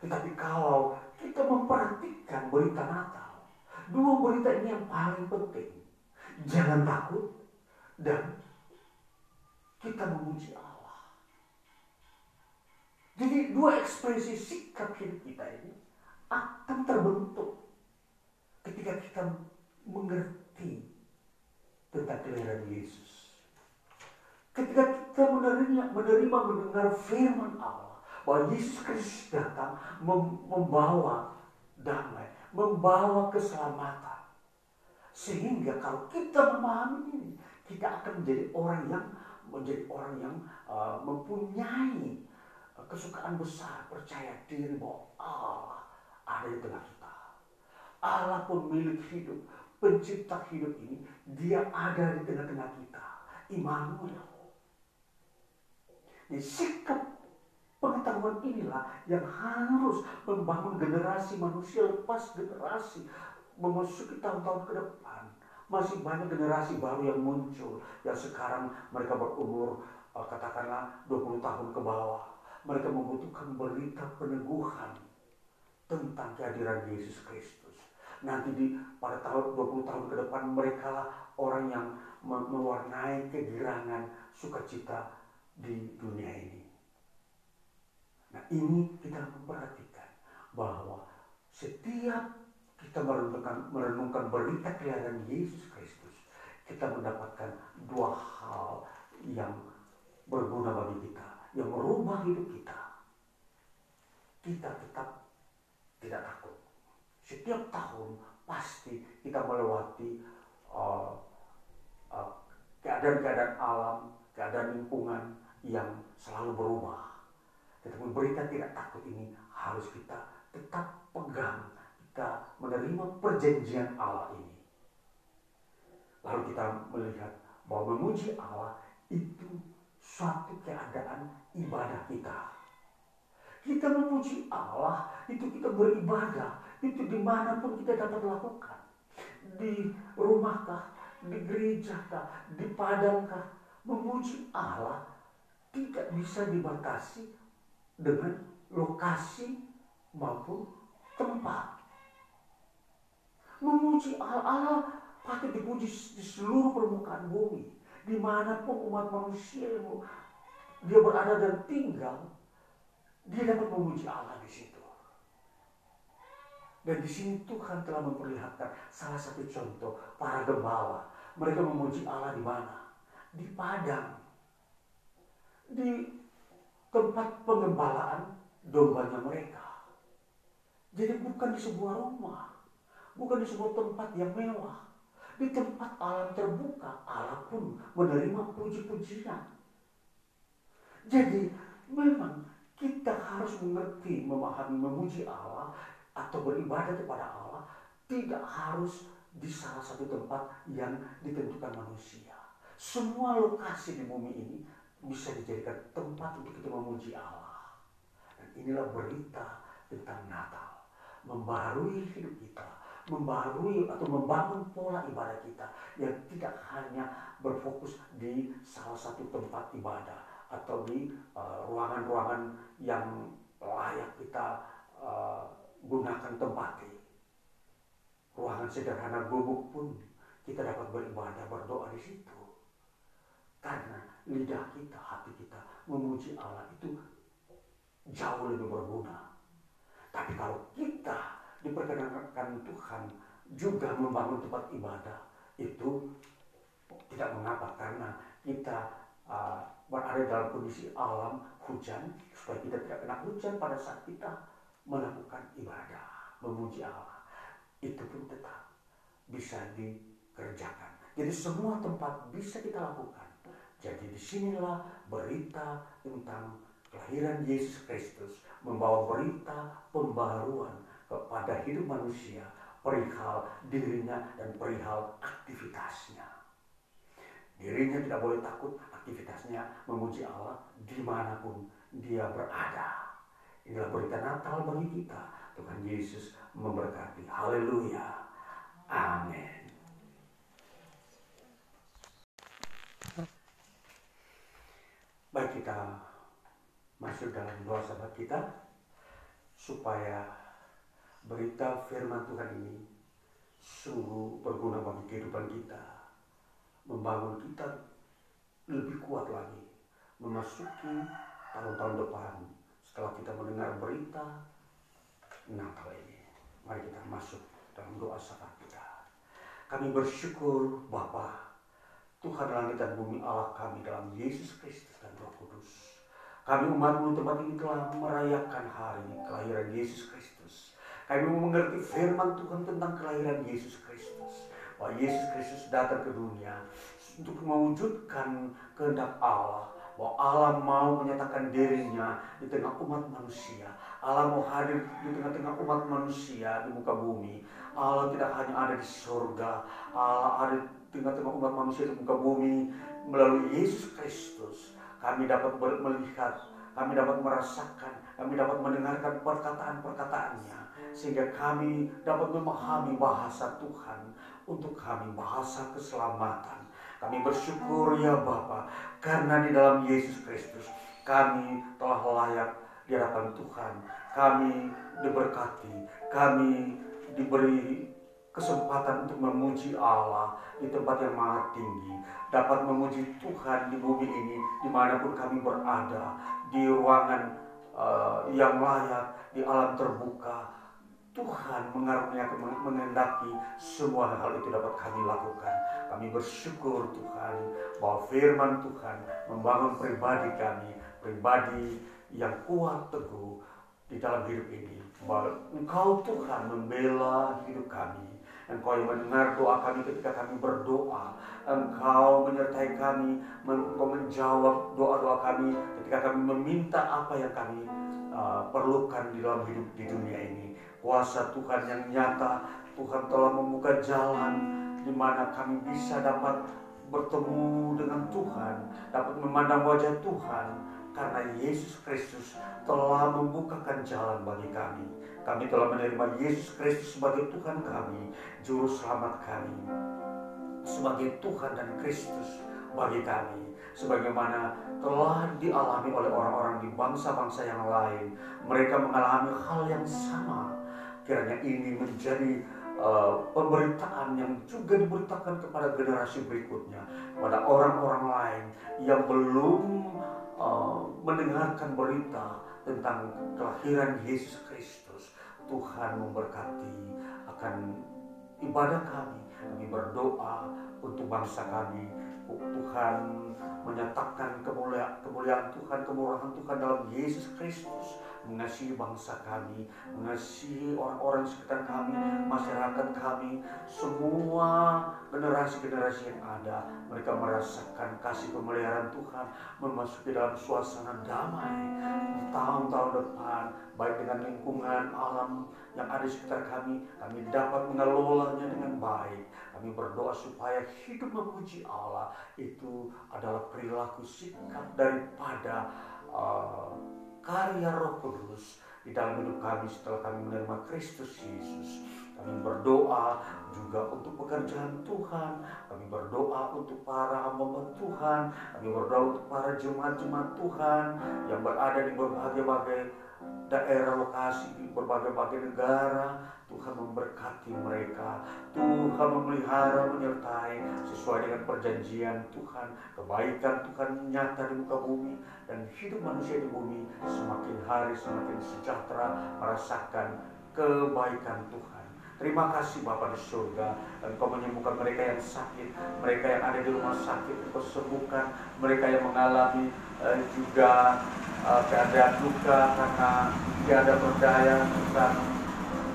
Tetapi kalau kita memperhatikan berita Natal Dua berita ini yang paling penting. Jangan takut dan kita memuji Allah. Jadi dua ekspresi sikap hidup kita ini akan terbentuk ketika kita mengerti tentang kelahiran Yesus. Ketika kita menerima, menerima mendengar firman Allah bahwa Yesus Kristus datang membawa damai, membawa keselamatan. Sehingga kalau kita memahami ini, kita akan menjadi orang yang menjadi orang yang uh, mempunyai uh, kesukaan besar, percaya diri bahwa Allah ada di tengah kita. Allah pemilik hidup, pencipta hidup ini, dia ada di tengah-tengah kita. Immanuel. Jadi sikap pengetahuan inilah yang harus membangun generasi manusia lepas generasi memasuki tahun-tahun ke depan. Masih banyak generasi baru yang muncul yang sekarang mereka berumur eh, katakanlah 20 tahun ke bawah. Mereka membutuhkan berita peneguhan tentang kehadiran Yesus Kristus. Nanti di pada tahun 20 tahun ke depan mereka lah orang yang mewarnai kegirangan sukacita di dunia ini. Nah ini kita memperhatikan bahwa setiap kita merenungkan, merenungkan berita kelahiran Yesus Kristus, kita mendapatkan dua hal yang berguna bagi kita, yang merubah hidup kita. Kita tetap tidak takut. Setiap tahun pasti kita melewati uh, uh, keadaan-keadaan alam, keadaan lingkungan yang selalu berubah. Tetapi berita tidak takut ini harus kita tetap pegang, kita menerima perjanjian Allah ini. Lalu kita melihat bahwa memuji Allah itu suatu keadaan ibadah kita. Kita memuji Allah, itu kita beribadah, itu di mana pun kita dapat lakukan. Di rumahkah, di gerejakah, di padangkah, memuji Allah tidak bisa dibatasi dengan lokasi maupun tempat. Memuji Allah, patut dipuji di seluruh permukaan bumi. Di mana pun umat manusia dia berada dan tinggal, dia dapat memuji Allah di situ. Dan di sini Tuhan telah memperlihatkan salah satu contoh para gembala. Mereka memuji Allah di mana? Di padang. Di tempat pengembalaan dombanya mereka. Jadi bukan di sebuah rumah. Bukan di sebuah tempat yang mewah. Di tempat alam terbuka, Allah pun menerima puji-pujian. Jadi memang kita harus mengerti, memahami, memuji Allah atau beribadah kepada Allah tidak harus di salah satu tempat yang ditentukan manusia. Semua lokasi di bumi ini bisa dijadikan tempat untuk kita memuji Allah. Dan inilah berita tentang Natal. Membarui hidup kita. Membarui atau membangun pola ibadah kita. Yang tidak hanya berfokus di salah satu tempat ibadah. Atau di ruangan-ruangan uh, yang layak kita uh, gunakan tempati. Ruangan sederhana gubuk pun kita dapat beribadah, berdoa di situ. Karena lidah kita, hati kita memuji Allah itu jauh lebih berguna. Tapi kalau kita diperkenankan Tuhan juga membangun tempat ibadah, itu tidak mengapa karena kita uh, berada dalam kondisi alam hujan supaya kita tidak kena hujan pada saat kita melakukan ibadah, memuji Allah. Itu pun tetap bisa dikerjakan. Jadi semua tempat bisa kita lakukan. Jadi di sinilah berita tentang kelahiran Yesus Kristus membawa berita pembaruan kepada hidup manusia perihal dirinya dan perihal aktivitasnya. Dirinya tidak boleh takut aktivitasnya memuji Allah di mana pun dia berada. Inilah berita Natal bagi kita. Tuhan Yesus memberkati. Haleluya. Amin. Baik kita masuk dalam doa sahabat kita supaya berita firman Tuhan ini sungguh berguna bagi kehidupan kita, membangun kita lebih kuat lagi, memasuki tahun-tahun depan setelah kita mendengar berita Natal ini. Mari kita masuk dalam doa sahabat kita. Kami bersyukur Bapa Tuhan langit dan bumi Allah kami dalam Yesus Kristus dan Roh Kudus. Kami umatmu tempat ini telah merayakan hari kelahiran Yesus Kristus. Kami mengerti firman Tuhan tentang kelahiran Yesus Kristus. Bahwa Yesus Kristus datang ke dunia untuk mewujudkan kehendak Allah bahwa Allah mau menyatakan dirinya di tengah umat manusia. Allah mau hadir di tengah-tengah umat manusia di muka bumi. Allah tidak hanya ada di surga, Allah ada di tengah-tengah umat manusia di muka bumi melalui Yesus Kristus. Kami dapat melihat, kami dapat merasakan, kami dapat mendengarkan perkataan-perkataannya sehingga kami dapat memahami bahasa Tuhan untuk kami bahasa keselamatan. Kami bersyukur ya Bapa karena di dalam Yesus Kristus kami telah layak di hadapan Tuhan. Kami diberkati, kami diberi kesempatan untuk memuji Allah di tempat yang maha tinggi, dapat memuji Tuhan di bumi ini di mana pun kami berada, di ruangan uh, yang layak, di alam terbuka. Tuhan mengaruniakan mengendaki semua hal itu dapat kami lakukan. Kami bersyukur Tuhan bahwa firman Tuhan membangun pribadi kami, pribadi yang kuat teguh di dalam hidup ini. Bahwa Engkau Tuhan membela hidup kami. Engkau yang mendengar doa kami ketika kami berdoa. Engkau menyertai kami, Engkau menjawab doa-doa kami ketika kami meminta apa yang kami uh, perlukan di dalam hidup di dunia ini. Kuasa Tuhan yang nyata, Tuhan telah membuka jalan di mana kami bisa dapat bertemu dengan Tuhan, dapat memandang wajah Tuhan, karena Yesus Kristus telah membukakan jalan bagi kami. Kami telah menerima Yesus Kristus sebagai Tuhan kami, Juru Selamat kami, sebagai Tuhan dan Kristus bagi kami. Sebagaimana telah dialami oleh orang-orang di bangsa-bangsa yang lain, mereka mengalami hal yang sama. Kiranya ini menjadi uh, pemberitaan yang juga diberitakan kepada generasi berikutnya, pada orang-orang lain yang belum uh, mendengarkan berita tentang kelahiran Yesus Kristus. Tuhan memberkati akan ibadah kami. Kami berdoa untuk bangsa kami. Tuhan menyatakan kemuliaan, kemuliaan Tuhan, kemurahan Tuhan dalam Yesus Kristus mengasihi bangsa kami, mengasihi orang-orang sekitar kami, masyarakat kami, semua generasi-generasi yang ada. Mereka merasakan kasih pemeliharaan Tuhan, memasuki dalam suasana damai tahun-tahun depan, baik dengan lingkungan alam yang ada di sekitar kami, kami dapat mengelolanya dengan baik. Kami berdoa supaya hidup memuji Allah itu adalah perilaku sikap daripada uh, karya Roh Kudus di dalam hidup kami setelah kami menerima Kristus Yesus. Kami berdoa juga untuk pekerjaan Tuhan. Kami berdoa untuk para hamba Tuhan. Kami berdoa untuk para jemaat-jemaat Tuhan yang berada di berbagai-bagai daerah lokasi di berbagai-bagai negara Tuhan memberkati mereka. Tuhan memelihara menyertai sesuai dengan perjanjian Tuhan. Kebaikan Tuhan nyata di muka bumi dan hidup manusia di bumi semakin hari semakin sejahtera merasakan kebaikan Tuhan Terima kasih Bapak di surga. Engkau menyembuhkan mereka yang sakit Mereka yang ada di rumah sakit Engkau sembuhkan Mereka yang mengalami uh, juga uh, keadaan duka Karena tiada berdaya Tuhan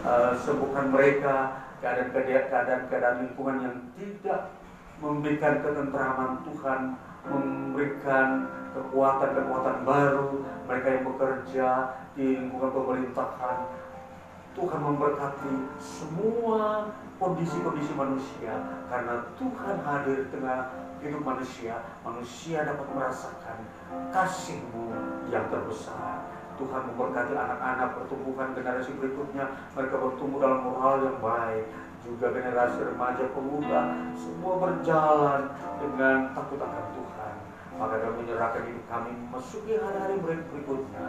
uh, sembuhkan mereka. Keadaan-keadaan lingkungan yang tidak memberikan ketentraman Tuhan memberikan kekuatan-kekuatan baru. Mereka yang bekerja di lingkungan pemerintahan Tuhan memberkati semua kondisi-kondisi manusia karena Tuhan hadir di tengah hidup manusia manusia dapat merasakan kasihmu yang terbesar. Tuhan memberkati anak-anak pertumbuhan generasi berikutnya. Mereka bertumbuh dalam moral yang baik. Juga generasi remaja pemuda semua berjalan dengan takut akan Tuhan. Maka kami menyerahkan hidup kami memasuki hari-hari berikutnya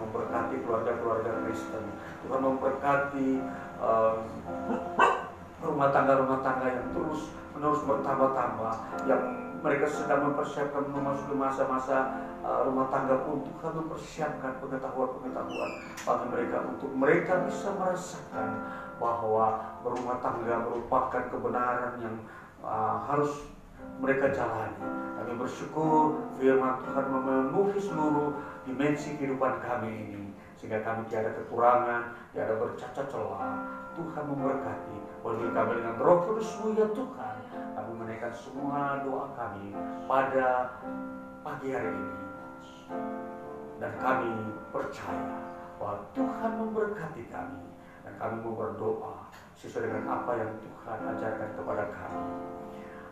memberkati keluarga-keluarga Kristen. Tuhan memberkati um, rumah tangga-rumah tangga yang terus menerus bertambah-tambah yang mereka sedang mempersiapkan memasuki masa-masa uh, rumah tangga pun Tuhan mempersiapkan pengetahuan-pengetahuan bagi mereka untuk mereka bisa merasakan bahwa berumah tangga merupakan kebenaran yang uh, harus mereka jalani. Kami bersyukur firman Tuhan memenuhi seluruh dimensi kehidupan kami ini sehingga kami tiada kekurangan, tiada bercacat celah. Tuhan memberkati. Penuhi kami dengan roh kudus ya Tuhan. Kami menaikkan semua doa kami pada pagi hari ini. Dan kami percaya bahwa Tuhan memberkati kami. Dan kami mau berdoa sesuai dengan apa yang Tuhan ajarkan kepada kami.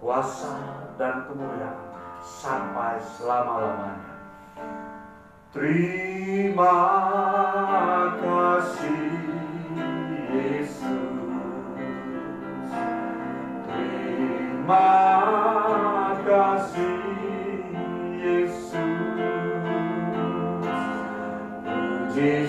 kuasa dan kemuliaan sampai selama-lamanya. Terima kasih Yesus. Terima kasih Yesus. Puji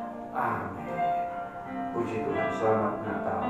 Amin. Puji Tuhan Selamat Natal